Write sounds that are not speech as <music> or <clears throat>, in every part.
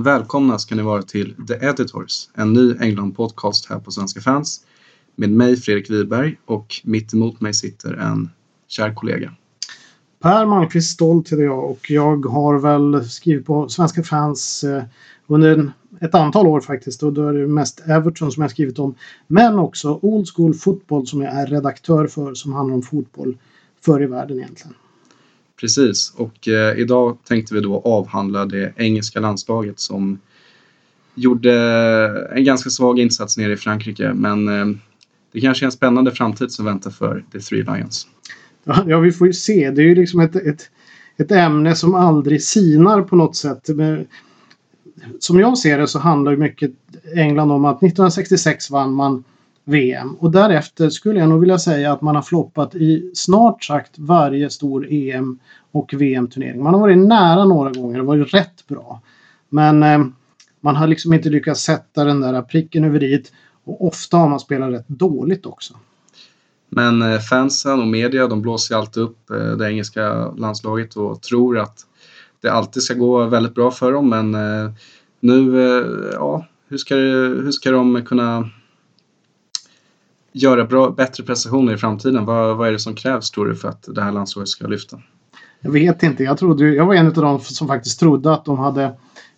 Välkomna ska ni vara till The Editors, en ny England-podcast här på Svenska fans. Med mig Fredrik Wiberg och mitt emot mig sitter en kär kollega. Per Malmqvist Stolt heter jag och jag har väl skrivit på Svenska fans eh, under ett antal år faktiskt. Och då är det mest Everton som jag skrivit om. Men också Old School Football som jag är redaktör för som handlar om fotboll förr i världen egentligen. Precis, och eh, idag tänkte vi då avhandla det engelska landslaget som gjorde en ganska svag insats nere i Frankrike. Men eh, det kanske är en spännande framtid som väntar för The Three Lions. Ja, vi får ju se. Det är ju liksom ett, ett, ett ämne som aldrig sinar på något sätt. Men, som jag ser det så handlar ju mycket England om att 1966 vann man VM och därefter skulle jag nog vilja säga att man har floppat i snart sagt varje stor EM och VM-turnering. Man har varit nära några gånger och varit rätt bra. Men eh, man har liksom inte lyckats sätta den där pricken över i och ofta har man spelat rätt dåligt också. Men eh, fansen och media de blåser alltid upp eh, det engelska landslaget och tror att det alltid ska gå väldigt bra för dem. Men eh, nu, eh, ja, hur ska, hur ska de kunna göra bra, bättre prestationer i framtiden? Vad, vad är det som krävs tror du för att det här landslaget ska lyfta? Jag vet inte. Jag, trodde, jag var en av de som faktiskt trodde att de hade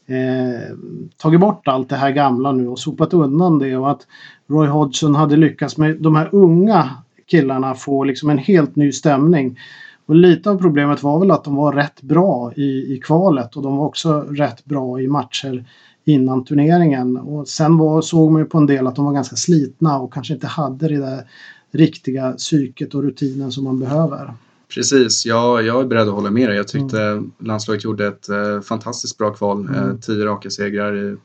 eh, tagit bort allt det här gamla nu och sopat undan det och att Roy Hodgson hade lyckats med de här unga killarna få liksom en helt ny stämning. Och lite av problemet var väl att de var rätt bra i, i kvalet och de var också rätt bra i matcher innan turneringen. Och sen var, såg man ju på en del att de var ganska slitna och kanske inte hade det där riktiga psyket och rutinen som man behöver. Precis, ja, jag är beredd att hålla med dig. Jag tyckte mm. landslaget gjorde ett eh, fantastiskt bra kval. Eh, mm. Eh, tio raka segrar i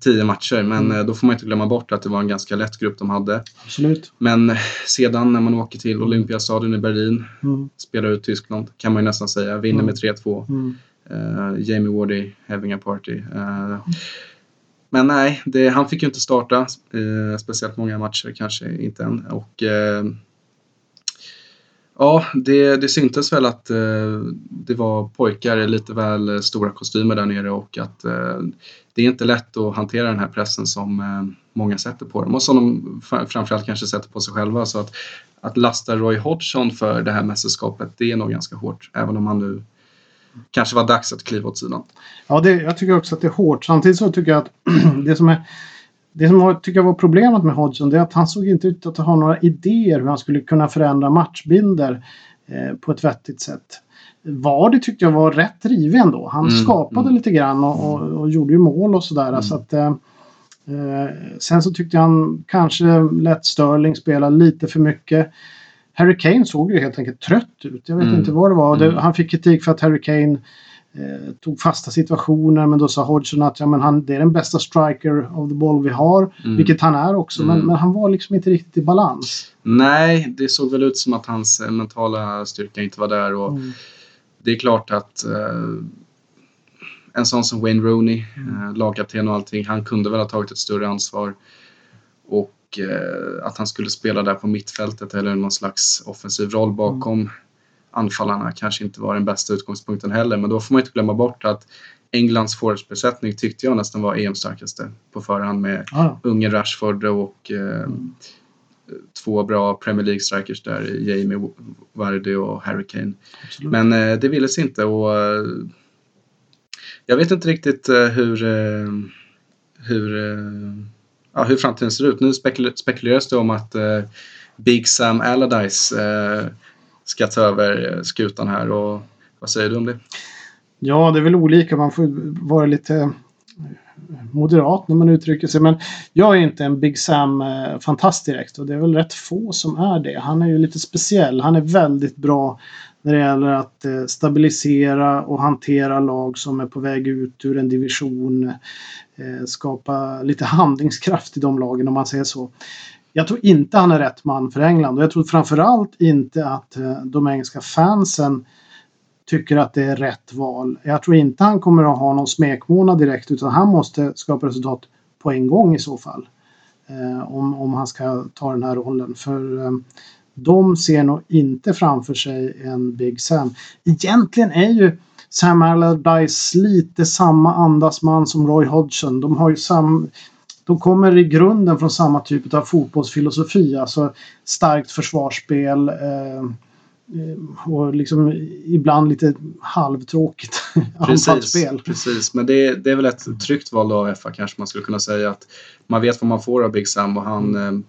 tio matcher. Men mm. eh, då får man inte glömma bort att det var en ganska lätt grupp de hade. Absolut. Men eh, sedan när man åker till Olympiastadion i Berlin, mm. spelar ut Tyskland kan man ju nästan säga, vinner med 3-2. Uh, Jamie Wardy having a party. Uh, men nej, det, han fick ju inte starta eh, speciellt många matcher, kanske inte än. Och, eh, ja, det, det syntes väl att det var pojkar i lite väl stora kostymer där nere och att det är inte lätt att hantera den här pressen som många sätter på dem och som de framförallt kanske sätter på sig själva. Så att, att lasta Roy Hodgson för det här mästerskapet, det är nog ganska hårt, även om han nu kanske var dags att kliva åt sidan. Ja, det, jag tycker också att det är hårt. Samtidigt så tycker jag att <clears throat> det som är det som jag tycker var problemet med Hodgson det är att han såg inte ut att ha några idéer hur han skulle kunna förändra matchbilder eh, på ett vettigt sätt. Vardy tyckte jag var rätt drivig ändå. Han mm, skapade mm. lite grann och, och, och, gjorde ju mål och sådär. Mm. Så att, eh, eh, sen så tyckte jag han kanske lät Sterling spela lite för mycket. Harry Kane såg ju helt enkelt trött ut. Jag vet mm. inte vad det var. Mm. han fick kritik för att Harry Kane eh, tog fasta situationer men då sa Hodgson att ja, men han, det är den bästa striker of the ball vi har. Mm. Vilket han är också men, mm. men han var liksom inte riktigt i balans. Nej, det såg väl ut som att hans eh, mentala styrka inte var där. Och mm. Det är klart att eh, en sån som Wayne Rooney, eh, lagkapten och allting, han kunde väl ha tagit ett större ansvar. Och Eh, att han skulle spela där på mittfältet eller någon slags offensiv roll bakom mm. anfallarna kanske inte var den bästa utgångspunkten heller. Men då får man inte glömma bort att Englands forwardsbesättning tyckte jag nästan var EM-starkaste på förhand med ah. unge Rashford och eh, mm. två bra Premier League-strikers där, Jamie Vardy och Harry Kane. Absolut. Men eh, det ville sig inte och eh, jag vet inte riktigt hur, hur ja, hur framtiden ser ut. Nu spekuleras det om att eh, Big Sam Allardyce eh, ska ta över eh, skutan här. Och, vad säger du om det? Ja, det är väl olika. Man får vara lite eh, moderat när man uttrycker sig. Men jag är inte en Big Sam-fantast eh, direkt och det är väl rätt få som är det. Han är ju lite speciell. Han är väldigt bra när det gäller att eh, stabilisera och hantera lag som är på väg ut ur en division. Eh, skapa lite <laughs> handlingskraft i de lagen om man säger så. Jag tror inte han är rätt man för England och jag tror framförallt inte att eh, de engelska fansen tycker att det är rätt val. Jag tror inte han kommer att ha någon smekmånad direkt utan han måste skapa resultat på en gång i så fall. om, om han ska ta den här rollen. För de ser nog inte framför sig en Big Sam. Egentligen är ju Sam Allardyce lite samma andasman som Roy Hodgson. De har ju sam... De kommer i grunden från samma typ av fotbollsfilosofi. Alltså starkt försvarsspel. Eh, och liksom ibland lite halvtråkigt <laughs> anfallsspel. Precis, men det, det är väl ett tryggt val av FA kanske man skulle kunna säga. att Man vet vad man får av Big Sam och han, mm.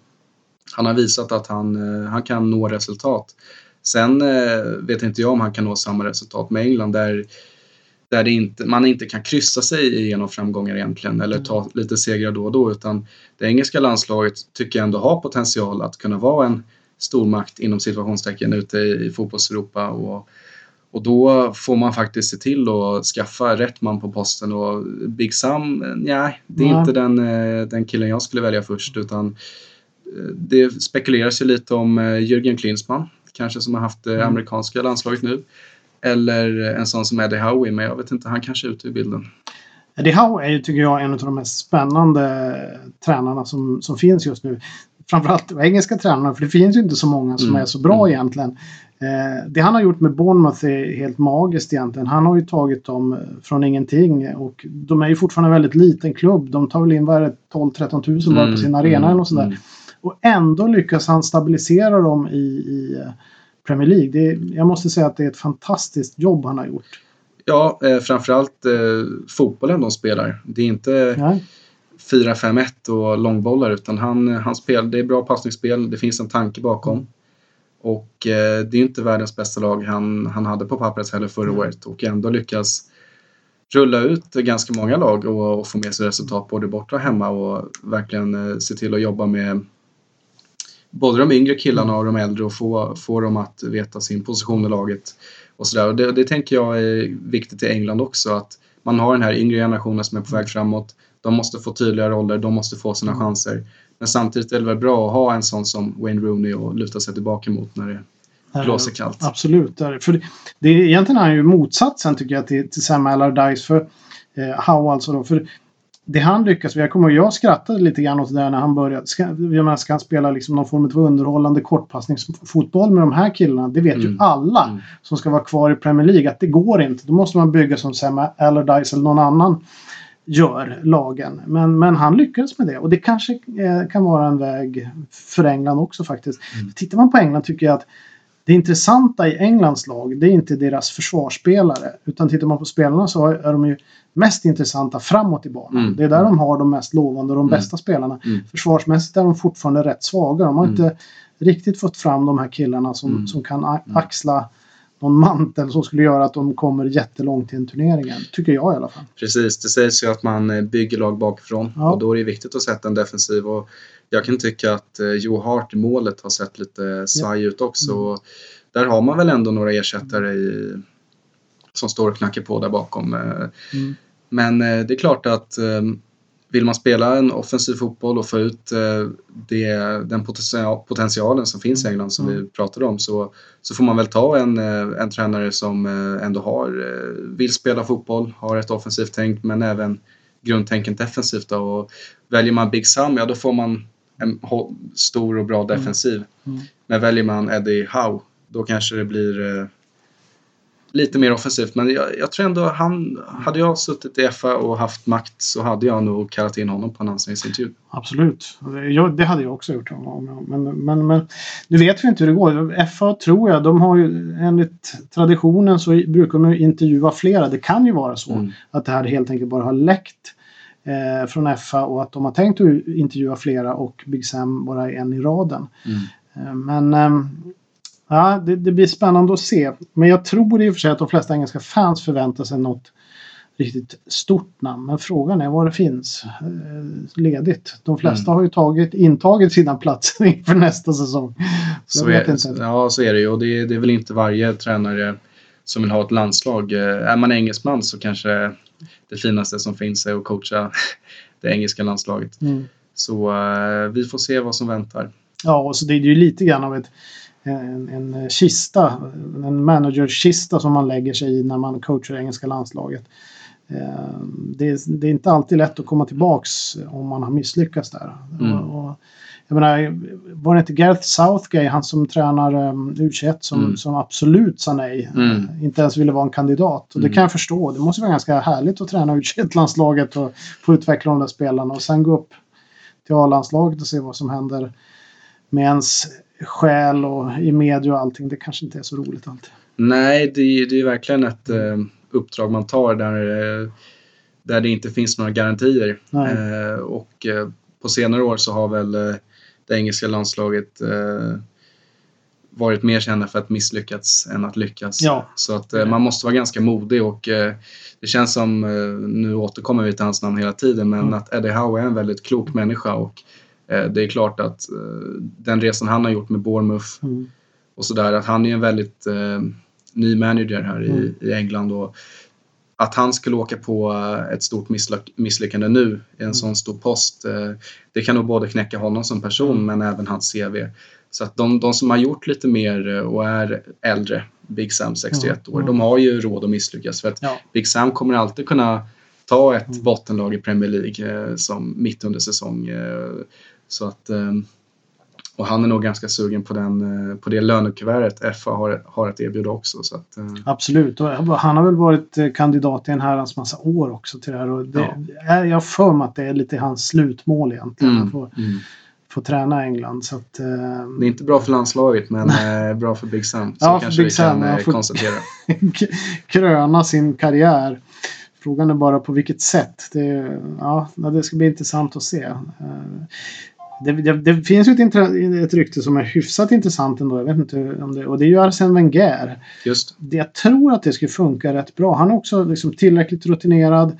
Han har visat att han, eh, han kan nå resultat. Sen eh, vet inte jag om han kan nå samma resultat med England där, där inte, man inte kan kryssa sig igenom framgångar egentligen eller ta mm. lite segrar då och då utan det engelska landslaget tycker jag ändå har potential att kunna vara en stormakt inom situationstecken ute i, fotbollseuropa och, och då får man faktiskt se till att skaffa rätt man på posten och Big Sam, nej, det är nej. inte den, eh, den killen jag skulle välja först utan eh, det spekuleras ju lite om eh, Jürgen Klinsmann kanske som har haft det mm. amerikanska landslaget nu. Eller en sån som Eddie Howe, men jag vet inte, han kanske är ute ur bilden. Eddie Howe är ju, tycker jag, en av de mest spännande tränarna som, som finns just nu. Framförallt engelska tränarna, för det finns ju inte så många som mm. är så bra mm. egentligen. Eh, det han har gjort med Bournemouth är helt magiskt egentligen. Han har ju tagit dem från ingenting och de är ju fortfarande en väldigt liten klubb. De tar väl in 12-13 tusen bara på sin arena mm. eller något sånt där. Och ändå lyckas han stabilisera dem i, i eh, Premier League. Det, jag måste säga att det är ett fantastiskt jobb han har gjort. Ja, eh, framförallt eh, fotbollen de spelar. Det är inte 4-5-1 och långbollar utan han, han spel, det är bra passningsspel, det finns en tanke bakom. Mm. Och eh, det är inte världens bästa lag han, han hade på pappret heller förra mm. året och ändå lyckas rulla ut ganska många lag och, och få med sig resultat både borta och hemma och verkligen eh, se till att jobba med både de yngre killarna och de äldre och få, få dem att veta sin position i laget. Och så och det, det, tänker jag är viktigt i England också, att man har den här yngre generationen som är på väg framåt. De måste få tydliga roller, de måste få sina chanser. Men samtidigt är det väl bra att ha en sån som Wayne Rooney och luta sig tillbaka mot när det blåser kallt. Absolut. För det, är egentligen är han ju motsatsen tycker jag till, till Sam Allardyce. För eh, Howe alltså då. För det han lyckas med, jag kommer jag skrattade lite grann åt det där när han började. Ska, menar, ska han spela liksom någon form av underhållande kortpassningsfotboll med de här killarna? Det vet mm. ju alla mm. som ska vara kvar i Premier League att det går inte. Då måste man bygga som Sam Allardyce eller någon annan gör lagen. Men, men han lyckades med det och det kanske eh, kan vara en väg för England också faktiskt. Mm. Tittar man på England tycker jag att det intressanta i Englands lag det är inte deras försvarsspelare utan tittar man på spelarna så är de ju mest intressanta framåt i banan. Mm. Det är där de har de mest lovande och de mm. bästa spelarna. Mm. Försvarsmässigt är de fortfarande rätt svaga. De har mm. inte riktigt fått fram de här killarna som, mm. som kan mm. axla någon mantel som skulle göra att de kommer jättelångt i en turnering. Tycker jag i alla fall. Precis, det sägs ju att man bygger lag bakifrån ja. och då är det viktigt att sätta en defensiv. Och jag kan tycka att eh, Joe Hart i målet har sett lite svaj ut också. Mm. Där har man väl ändå några ersättare i, som står och knackar på där bakom. Eh, mm. Men det är klart att vill man spela en offensiv fotboll och få ut eh, det, den potentialen som finns i England som mm. vi pratade om så, så får man väl ta en, eh, en tränare som eh, ändå har, vill spela fotboll, har ett offensivt tänk men även grundtänket defensivt. Då. Och väljer man Big Sam, ja då får man en stor och bra mm. defensiv. Mm. Men väljer man Eddie Howe, då kanske det blir lite mer offensivt. Men jag, jag, tror ändå han, hade jag suttit i FA och haft makt så hade jag nog kallat in honom på en anställningsintervju. Absolut, jag, det hade jag också gjort. Men, men, men nu vet vi inte hur det går. FA tror jag, de har ju enligt traditionen så brukar de intervjua flera. Det kan ju vara så mm. att det här helt enkelt bara har läckt eh, från FA och att de har tänkt att intervjua flera och Big Sam bara är en i raden. Mm. Eh, men eh, Ja, det, det, blir spännande att se. Men jag tror i och för sig att de flesta engelska fans förväntar sig något riktigt stort namn. Men frågan är var det finns eh, ledigt. De flesta mm. har ju tagit, intagit sina platser <laughs> inför nästa säsong. Så, så är, inte. Ja, så är det ju. Och det, det är väl inte varje tränare som vill ha ett landslag. Eh, är man engelsman så kanske det finaste som finns är att coacha <laughs> det engelska landslaget. Mm. Så uh, vi får se vad som väntar. Ja, och så det är ju lite grann av ett en, en kista, en managerkista som man lägger sig i när man coachar engelska landslaget. Eh, det är, det är, inte alltid lätt att komma tillbaks om man har misslyckats där. Mm. Och jag menar, var det inte Gareth Southgate, han som tränar um, U21, som, Mm. som absolut sa nej. Mm. Uh, inte ens ville vara en kandidat. Och det Mm. kan jag förstå. Det måste vara ganska härligt att träna U21-landslaget och få utveckla de där spelarna och sen gå upp till A-landslaget och se vad som händer med ens själ och i media och allting. Det kanske inte är så roligt alltid. Nej, det, är- det är verkligen ett eh, uppdrag man tar där, eh, där det inte finns några garantier. Eh, och eh, på senare år så har väl eh, det engelska landslaget eh, varit mer kända för att misslyckats än att lyckas. Ja. Så att eh, man måste vara ganska modig och eh, det känns som, eh, nu återkommer vi till hans namn hela tiden, men Mm. att Eddie Howe är en väldigt klok människa och eh, det är klart att eh, den resan han har gjort med Bournemouth Mm. och sådär, att han är en väldigt ny manager här Mm. i, i England och att han skulle åka på eh, ett stort misslyck- misslyckande nu i en Mm. sån stor post, eh, det kan nog både knäcka honom som person Mm. men även hans CV. Så att de, de som har gjort lite mer eh, och är äldre, Big Sam 61 år, Mm. de har ju råd att misslyckas för att. Big Sam kommer alltid kunna ta ett bottenlag i Premier League som mitt under säsong. Så att, och han är nog ganska sugen på, den, eh, på det lönekuvertet FA har, har att erbjuda också. Så att, eh, Absolut. Och han har väl varit eh, kandidat i en herrans massa år också till det här. Och det, Ja. jag för mig att det är lite hans slutmål egentligen. mm, Att få, mm. få träna England. Så att, Det är inte bra för landslaget men bra för Big Sam. Så Ja, kanske Big vi kan Sam, eh, för- konstatera. <laughs> kröna sin karriär. Frågan är bara på vilket sätt. Det, ja, det ska bli intressant att se. Det, det, det finns ju ett, ett rykte som är hyfsat intressant ändå. Jag vet inte om det, och det är ju Arsene Wenger. Just Det- Jag tror att det skulle funka rätt bra. Han är också liksom tillräckligt rutinerad.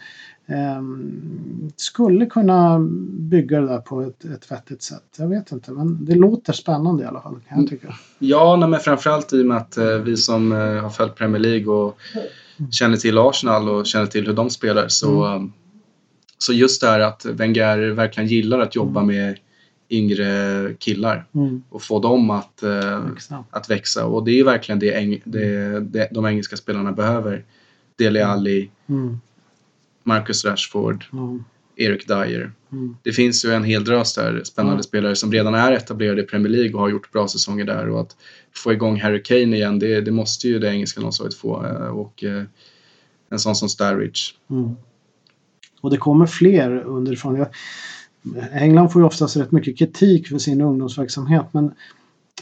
Ehm, skulle kunna bygga det där på ett, ett vettigt sätt. Jag vet inte, men det låter spännande i alla fall. Kan jag tycka. Ja, nej, men framförallt i och med att eh, vi som eh, har följt Premier League och känner till Arsenal och känner till hur de spelar så, Mm. eh, så just det här att Wenger verkligen gillar att jobba med yngre killar Mm, och få dem att, eh, exakt. att växa och det är ju verkligen det, eng- det, det de engelska spelarna behöver. Dele Alli, Mm, Marcus Rashford, mm, Eric Dyer. mm. Det finns ju en hel drös där spännande Mm. spelare som redan är etablerade i Premier League och har gjort bra säsonger där och att få igång Harry Kane igen det, det måste ju det engelska landslaget få eh, och eh, en sån som Sturridge. Mm. Och det kommer fler underifrån. Jag- England får ju oftast rätt mycket kritik för sin ungdomsverksamhet men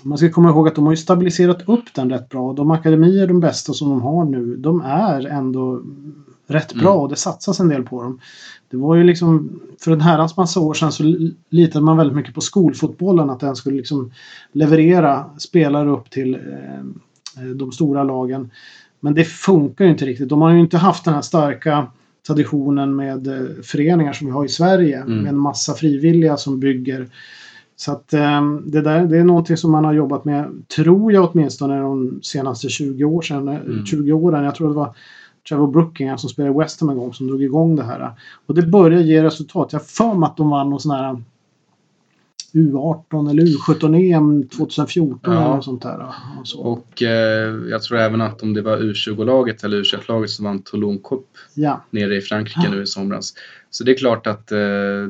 man ska komma ihåg att de har ju stabiliserat upp den rätt bra. De akademier, de bästa som de har nu, de är ändå rätt bra Mm. och det satsas en del på dem. Det var ju liksom, för en herrans massa år sedan så li- litade man väldigt mycket på skolfotbollen, att den skulle liksom leverera spelare upp till eh, de stora lagen. Men det funkar ju inte riktigt. De har ju inte haft den här starka traditionen med eh, föreningar som vi har i Sverige Mm. med en massa frivilliga som bygger. Så att eh, det där det är någonting som man har jobbat med, tror jag åtminstone de senaste 20 år sedan, eh, Mm. 20 åren. Jag tror det var Trevor Brooking som spelade i West Ham en gång som drog igång det här. Och det börjar ge resultat. Jag har för mig att de vann någon sån här U18 eller U17-EM 2014 Ja. eller något sånt där. Och så. Och eh, jag tror även att om det var U20-laget eller U21-laget som vann Toulon Cup Ja. nere i Frankrike nu i somras. Så det är klart att eh,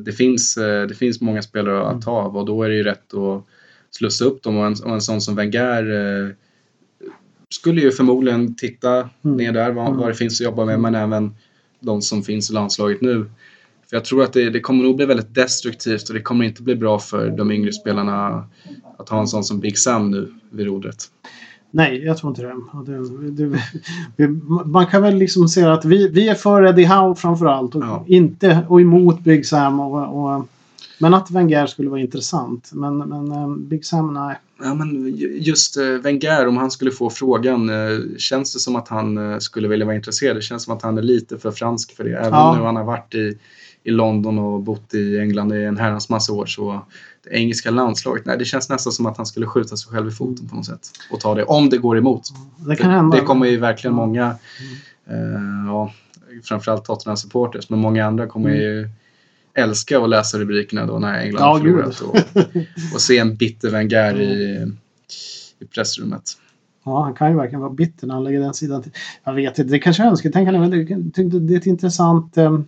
det, finns, eh, det finns många spelare Mm. att ta av och då är det ju rätt att slussa upp dem och en, och en sån som Wenger eh, skulle ju förmodligen titta Mm. ner där vad, Mm. vad det finns att jobba med men även de som finns i landslaget nu. För jag tror att det, det kommer nog bli väldigt destruktivt och det kommer inte bli bra för de yngre spelarna att ha en sån som Big Sam nu vid rodret. Nej, jag tror inte det. Det, det man kan väl liksom se att vi, vi är för Eddie Howe framförallt och Ja. inte och emot Big Sam. Och, och, men att Wenger skulle vara intressant. Men, men eh, Big Sam, nej. Ja, men ju- just eh, Wenger, om han skulle få frågan, eh, känns det som att han skulle vilja vara intresserad? Det känns som att han är lite för fransk för det. Även Ja. nu han har varit i, i London och bott i England i en herrans massa år så det engelska landslaget, nej det känns nästan som att han skulle skjuta sig själv i foten på något sätt och ta det, om det går emot. Det kan hända. Det kommer ju verkligen Ja. många, eh, ja, framförallt Tottenham-supporters, men många andra kommer Mm. ju älska att läsa rubrikerna då när England Ja, förlorat och, <laughs> och se en bitter Wenger i, i pressrummet. Ja, han kan ju verkligen vara bitter när han lägger den sidan till. Jag vet inte, det kanske är önsketänkande, men det, det, är ett intressant eh,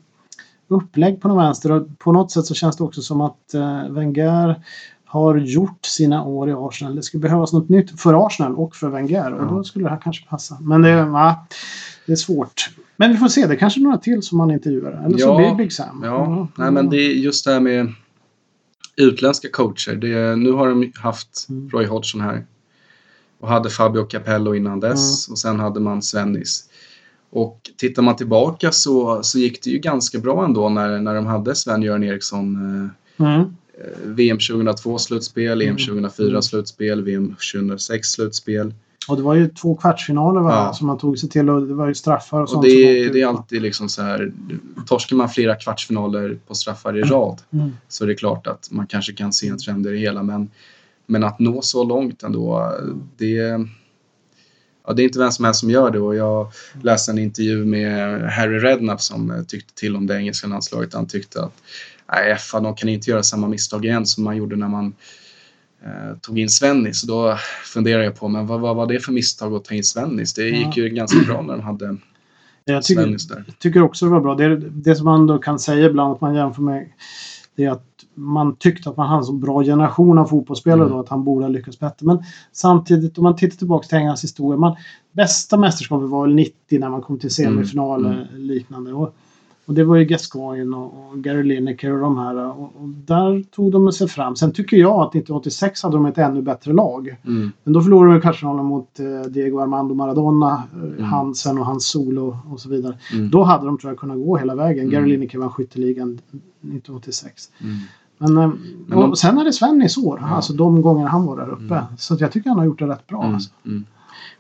upplägg på något vänster och på något sätt så känns det också som att eh, Wenger har gjort sina år i Arsenal. Det skulle behövas något nytt för Arsenal och för Wenger och då skulle det här kanske passa. Men det, ja, det är svårt. Men vi får se, det kanske är några till som man intervjuar. Eller så Ja. blir det Big Sam. Ja, nej men det är just det här med utländska coacher. Det, nu har de haft Mm. Roy Hodgson här. Och hade Fabio Capello innan dess och sen hade man Svennis. Och tittar man tillbaka så, så gick det ju ganska bra ändå när, när de hade Sven-Göran Eriksson. Eh, Mm. eh, VM 2002 slutspel, EM Mm. 2004 Mm. slutspel, VM 2006 slutspel. Och det var ju två kvartsfinaler va? Ja. som man tog sig till och det var ju straffar och Och sånt. det, det är alltid liksom så här, torskar man flera kvartsfinaler på straffar i rad Mm. så är det klart att man kanske kan se en trend i det hela. Men, men att nå så långt ändå, det, ja, det är inte vem som helst som gör det. Och jag läste en intervju med Harry Redknapp som eh, tyckte till om det engelska landslaget. Han tyckte att nej, FA, de kan inte göra samma misstag igen som man gjorde när man eh, tog in Svennis. Så då funderar jag på, men vad, vad var det för misstag att ta in Svennis? Det gick ju ganska bra när de hade Jag tycker, Svennis där. tycker också det var bra. Det, det som man då kan säga ibland att man jämför med det är att man tyckte att man hade en så bra generation av fotbollsspelare Mm. då att han borde ha lyckats bättre. Men samtidigt om man tittar tillbaka till Englands historia. Man, bästa mästerskapet var väl 90 när man kom till semifinal Mm, mm. liknande. Och, och det var ju Gascoigne och, och Gary Lineker och de här. Och, och där tog de sig fram. Sen tycker jag att 1986 hade de ett ännu bättre lag. Mm. Men då förlorade de i kvartsfinalen mot eh, Diego Armando Maradona, eh, Mm. Hansen och hans solo och så vidare. Mm. Då hade de tror jag kunnat gå hela vägen. Mm. Gary Lineker vann skytteligan 1986. Mm. Men, eh, Men de- sen är det Svennis år, Ja. alltså de gångerna han var där uppe. Mm. Så jag tycker han har gjort det rätt bra. Mm, Alltså.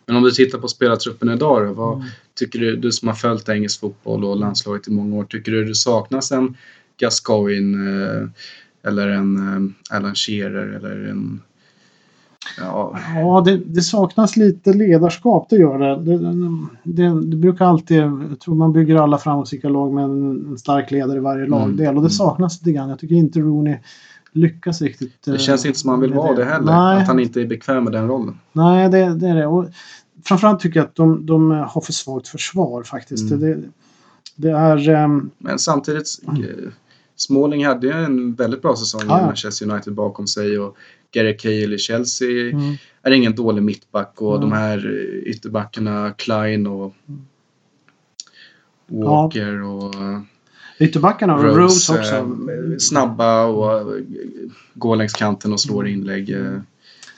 Mm. Men om du tittar på spelartruppen idag då, vad Mm. tycker du, du som har följt engelsk fotboll och landslaget i många år, tycker du det saknas en Gascoigne eh, eller en eh, Alan Shearer eller en... Ja, Ja, det, det saknas lite ledarskap, det gör det. Det, det. det brukar alltid, jag tror man bygger alla framgångsrika lag med en, en stark ledare i varje Mm, lagdel. Och mm. det saknas lite grann. Jag tycker inte Rooney lyckas riktigt. det känns inte som han vill med vara det heller. Nej, Att han inte är bekväm med den rollen. Nej, det, det är det. Och framförallt tycker jag att de, de har för svagt försvar faktiskt. Mm. Det, det är... ehm, Men samtidigt, eh, Smalling hade ju en väldigt bra säsong Ja, i ja. Manchester United bakom sig och Gary Cahill i Chelsea mm, är ingen dålig mittback och Mm. de här eh, ytterbackarna Klein och Mm. Walker och eh, ytterbackarna Rose, också. eh, snabba och eh, går längs kanten och slår inlägg. eh.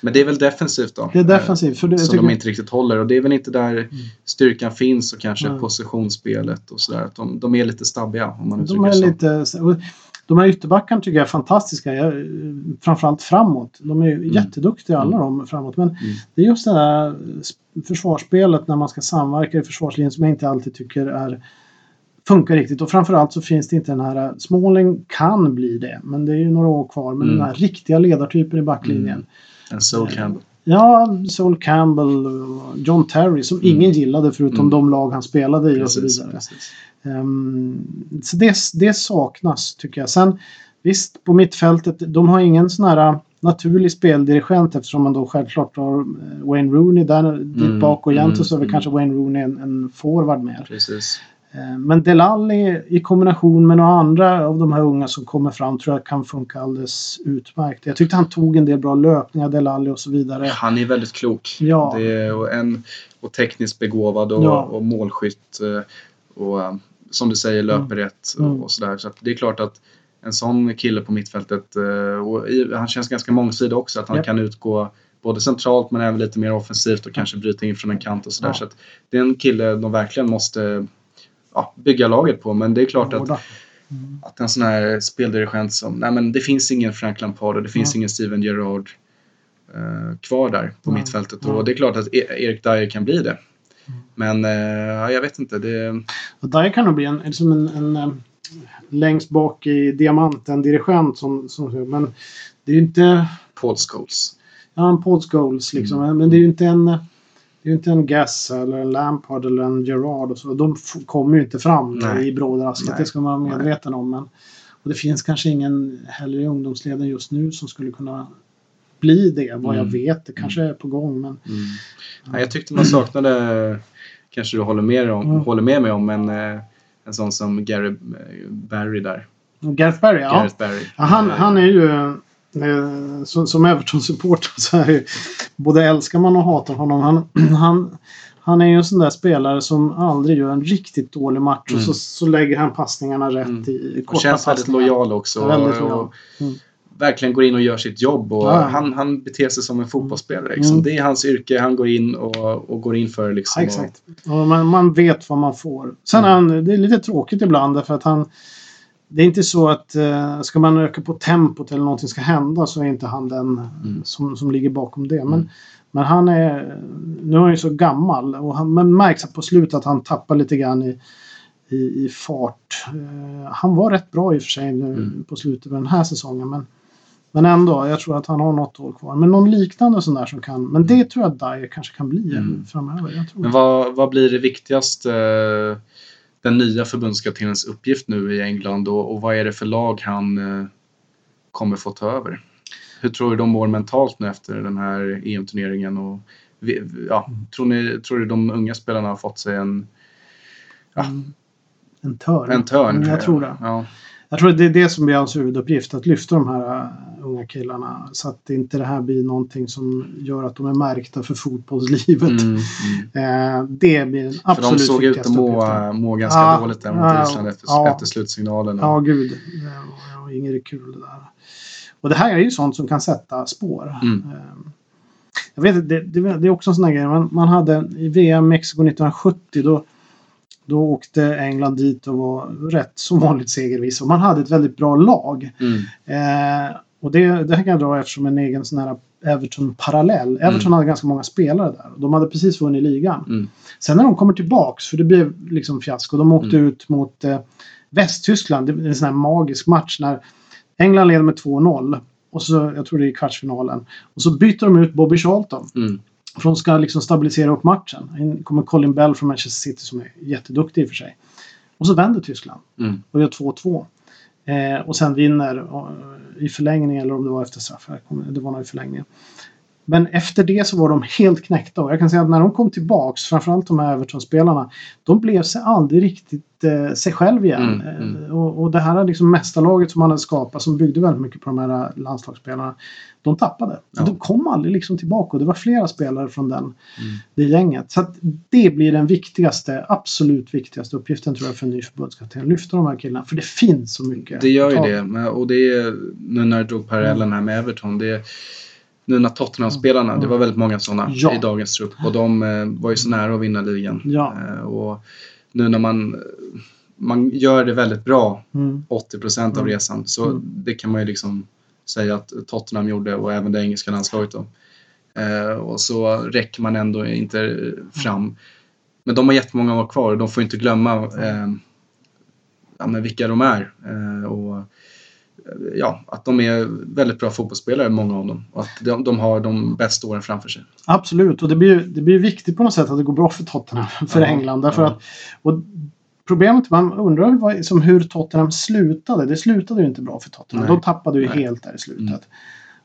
Men det är väl defensivt då? Mm. Det är defensivt. För det, Som de inte riktigt håller och det är väl inte där styrkan finns och kanske Nej. positionsspelet och sådär. De, de är lite stabbiga om man de uttrycker är det så. lite... De här ytterbackarna tycker jag är fantastiska. Jag, framförallt framåt. De är ju jätteduktiga alla de framåt. Men Mm. det är just det där försvarsspelet när man ska samverka i försvarslinjen som jag inte alltid tycker är funkar riktigt. Och framförallt så finns det inte den här... Smalling kan bli det, men det är ju några år kvar. Men Mm. den här riktiga ledartypen i backlinjen. En Sol Eh, Campbell. Ja, Sol Campbell och John Terry som Mm. ingen gillade förutom Mm. de lag han spelade i och så Precis, vidare. precis. Ehm, så det, det saknas tycker jag. Sen visst, på mittfältet, de har ingen sån här äh, naturlig speldirigent eftersom man då självklart har eh, Wayne Rooney där dit Mm, bak och egentligen mm, så är väl mm. kanske Wayne Rooney en, en forward mer. precis. Eh, Men Delali i kombination med några andra av de här unga som kommer fram tror jag kan funka alldeles utmärkt. Jag tyckte han tog en del bra löpningar, Delali och så vidare. Han är väldigt klok. Ja. Det är, och, en, och tekniskt begåvad och, Ja. och målskytt. eh, Och eh, som du säger, löper rätt och, Mm. och sådär. Så det är klart att en sån kille på mittfältet, och han känns ganska mångsidig också. Att han Japp. kan utgå både centralt men även lite mer offensivt och kanske bryta in från en kant och sådär. Ja. Så att det är en kille de verkligen måste ja, bygga laget på. Men det är klart att. Mm. att en sån här speldirigent som, nej men det finns ingen Frank Lampard och det finns Ja. ingen Steven Gerrard eh, kvar där på Nej. mittfältet. Och det är klart att E- Erik Dyer kan bli det. Mm. Men eh, ja, jag vet inte. Det, Och där kan nog bli en, liksom en, en, eh, längst bak i diamanten dirigent som, som men det är ju inte Paul Scholes. ja, en Paul Scholes liksom Mm. men det är ju inte en det är ju inte en Gass eller en Lampard eller en Gerard och så. De kommer ju inte fram Nej. i brådrasket. Det ska man vara medveten om. Men, och det finns kanske ingen heller i ungdomsleden just nu som skulle kunna bli det vad jag Mm. vet. Det kanske är på gång men Mm. Ja, jag tyckte man saknade, kanske du håller med, om, Mm. håller med mig om, men eh, en sån som Gary eh, Barry där. Gareth Barry, ja. Gareth Barry. Ja, han, Eh, han är ju Eh, som Everton-supporter så är det både älskar man och hatar honom. Han, <clears throat> han, han är ju en sån där spelare som aldrig gör en riktigt dålig match Mm. och så, så lägger han passningarna rätt Mm. i Och korta känns väldigt lojal också. Ja, väldigt och, lojal. och Mm. verkligen går in och gör sitt jobb. Och Ja. han, han beter sig som en fotbollsspelare. Liksom. Mm. Det är hans yrke. Han går in och, och går in för Ja, liksom. exakt. Och man, man vet vad man får. Sen Mm. han, det är lite tråkigt ibland därför att han det är inte så att eh, ska man öka på tempot eller någonting ska hända så är inte han den Mm. som, som ligger bakom det. Men, Mm. men han är, nu är han ju så gammal och han, man märks på slutet att han tappar lite grann i, i, i fart. Eh, han var rätt bra i och för sig nu Mm. på slutet av den här säsongen. Men, men ändå, jag tror att han har något år kvar. Men någon liknande sån där som kan. Men det tror jag att Dyer kanske kan bli Mm. framöver. Men vad, vad blir det viktigaste, eh, den nya förbundskaptenens uppgift nu i England och, och vad är det för lag han eh, kommer få ta över? Hur tror du de mår mentalt nu efter den här EM-turneringen? Och, ja, tror, ni, tror du de unga spelarna har fått sig en, Ja. Mm. En törn. en törn? Mm, jag tror det. Ja. Jag tror det är det som blir hans huvuduppgift. Att lyfta de här uh, unga killarna. Så att inte det här blir någonting som gör att de är märkta för fotbollslivet. Mm, mm. <laughs> Det blir den För de absolut såg ut viktigaste att må, uppgiften. må ganska Ja, dåligt där mot ja, Island efter, ja. efter slutsignalen. Ja, gud. Det var inget kul det där. Och det här är ju sånt som kan sätta spår. Mm. Eh, Jag vet det, det, det är också en sån här grej. Man, man hade i VM Mexiko 1970 då, då åkte England dit och var rätt som vanligt segervisa. Och man hade ett väldigt bra lag. Mm, Eh, och det, det här kan jag dra eftersom en egen sån här Everton-parallell. Everton Mm. hade ganska många spelare där. De hade precis vunnit ligan. mm, Sen när de kommer tillbaks, för det blev liksom fiasko. De åkte Mm. ut mot eh, Västtyskland. Det är en sån här magisk match när England leder med 2-0. Och så, jag tror det är i kvartsfinalen. Och så byter de ut Bobby Charlton. mm, För de ska liksom stabilisera upp matchen. In kommer Colin Bell från Manchester City som är jätteduktig i och för sig. Och så vänder Tyskland mm. och gör 2-2. Eh, och sen vinner eh, i förlängning eller om det var efter straff. Jag kommer- Det var nog i förlängningen. Men efter det så var de helt knäckta och jag kan säga att när de kom tillbaks, framförallt de här Everton-spelarna, de blev sig aldrig riktigt eh, sig själv igen. Mm, mm. Eh, och, och det här liksom mästarlaget som man hade skapat som byggde väldigt mycket på de här landslagsspelarna, de tappade. Ja. De kom aldrig liksom tillbaka och det var flera spelare från den, Mm. det gänget. Så att det blir den viktigaste, absolut viktigaste uppgiften tror jag för en ny förbundskapten. Lyfta de här killarna, för det finns så mycket. Det gör ju att det. Och det är, nu när du drog parallellen här med Everton. Det är, nu när Tottenham-spelarna, det var väldigt många sådana Ja. i dagens trupp. Och de eh, var ju så nära att vinna ligan. Ja. Eh, och nu när man, man gör det väldigt bra Mm. 80% av Mm. resan. Så Mm. det kan man ju liksom säga att Tottenham gjorde och även det engelska landslaget då. Eh, och så räcker man ändå inte fram. Men de har jättemånga år kvar och de får inte glömma eh, ja, men vilka de är. Eh, och, ja, att de är väldigt bra fotbollsspelare, många av dem. Och att de, de har de bästa åren framför sig. Absolut, och det blir, det blir viktigt på något sätt att det går bra för Tottenham, <laughs> för Ja, England. Därför ja. att, och problemet, man undrar vad, som hur Tottenham slutade. Det slutade ju inte bra för Tottenham. Nej. De tappade ju Nej. helt där i slutet. Mm.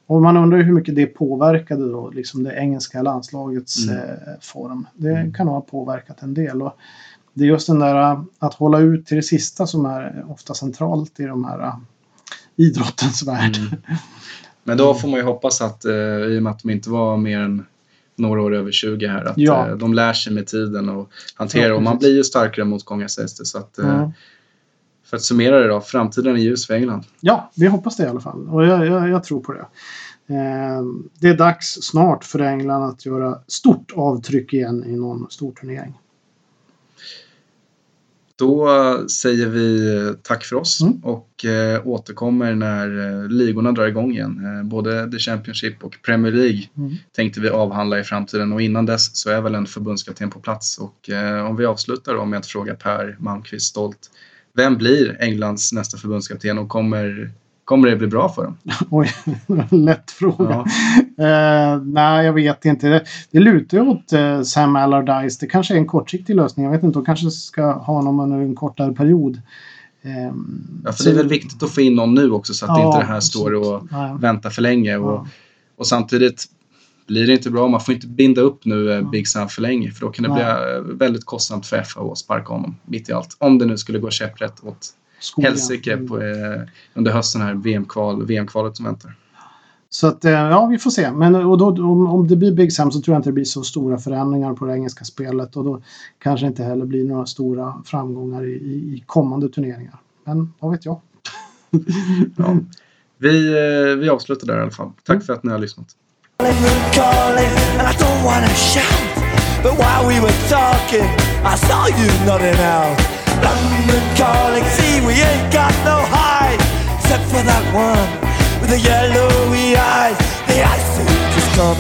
Och man undrar ju hur mycket det påverkade då, liksom det engelska landslagets Mm. eh, form. Det Mm. kan nog ha påverkat en del. Och det är just den där eh, att hålla ut till det sista som är ofta centralt i de här eh, idrottens värld. Mm. <laughs> Men då får man ju hoppas att, eh, i och med att de inte var mer än några år över 20 här, att Ja. eh, de lär sig med tiden och hanterar och man blir ju starkare motgångar sägs det. Så att, eh, Mm. För att summera det då, framtiden är ljus för England. Ja, vi hoppas det i alla fall. Och jag, jag, jag tror på det. Eh, det är dags snart för England att göra stort avtryck igen i någon stor turnering. Då säger vi tack för oss Mm. och eh, återkommer när eh, ligorna drar igång igen. Eh, både The Championship och Premier League Mm. tänkte vi avhandla i framtiden och innan dess så är väl en förbundskapten på plats. Och eh, om vi avslutar då med att fråga Per Malmqvist stolt. Vem blir Englands nästa förbundskapten och kommer, kommer det bli bra för dem? <laughs> Oj, <laughs> lätt fråga. Ja. Eh, nej, jag vet inte. Det, det lutar ju åt eh, Sam Allardyce. Det kanske är en kortsiktig lösning. Jag vet inte, de kanske ska ha honom under en kortare period. Eh, Ja, för det är väl viktigt att få in någon nu också så att Ja, inte det här står och. Nej. väntar för länge. Och, Ja. och samtidigt blir det inte bra. Man får inte binda upp nu eh, Big Sam för länge för då kan det bli Nej. eh, väldigt kostsamt för FA att sparka honom mitt i allt. Om det nu skulle gå käpprätt åt Skogen. helsike på, eh, under hösten här VM-kval, VM-kvalet som väntar. Så att, eh, ja, vi får se. Men och då, om, om det blir Big Sam så tror jag inte det blir så stora förändringar på det engelska spelet. Och då kanske inte heller blir några stora framgångar i, i kommande turneringar. Men vad vet jag? <laughs> ja. vi, eh, vi avslutar där i alla fall. Tack för att ni har lyssnat. But while we were talking, I saw you nodding out. London calling, see, we ain't got no hide, except for that one with the yellowy eyes. The ice is coming.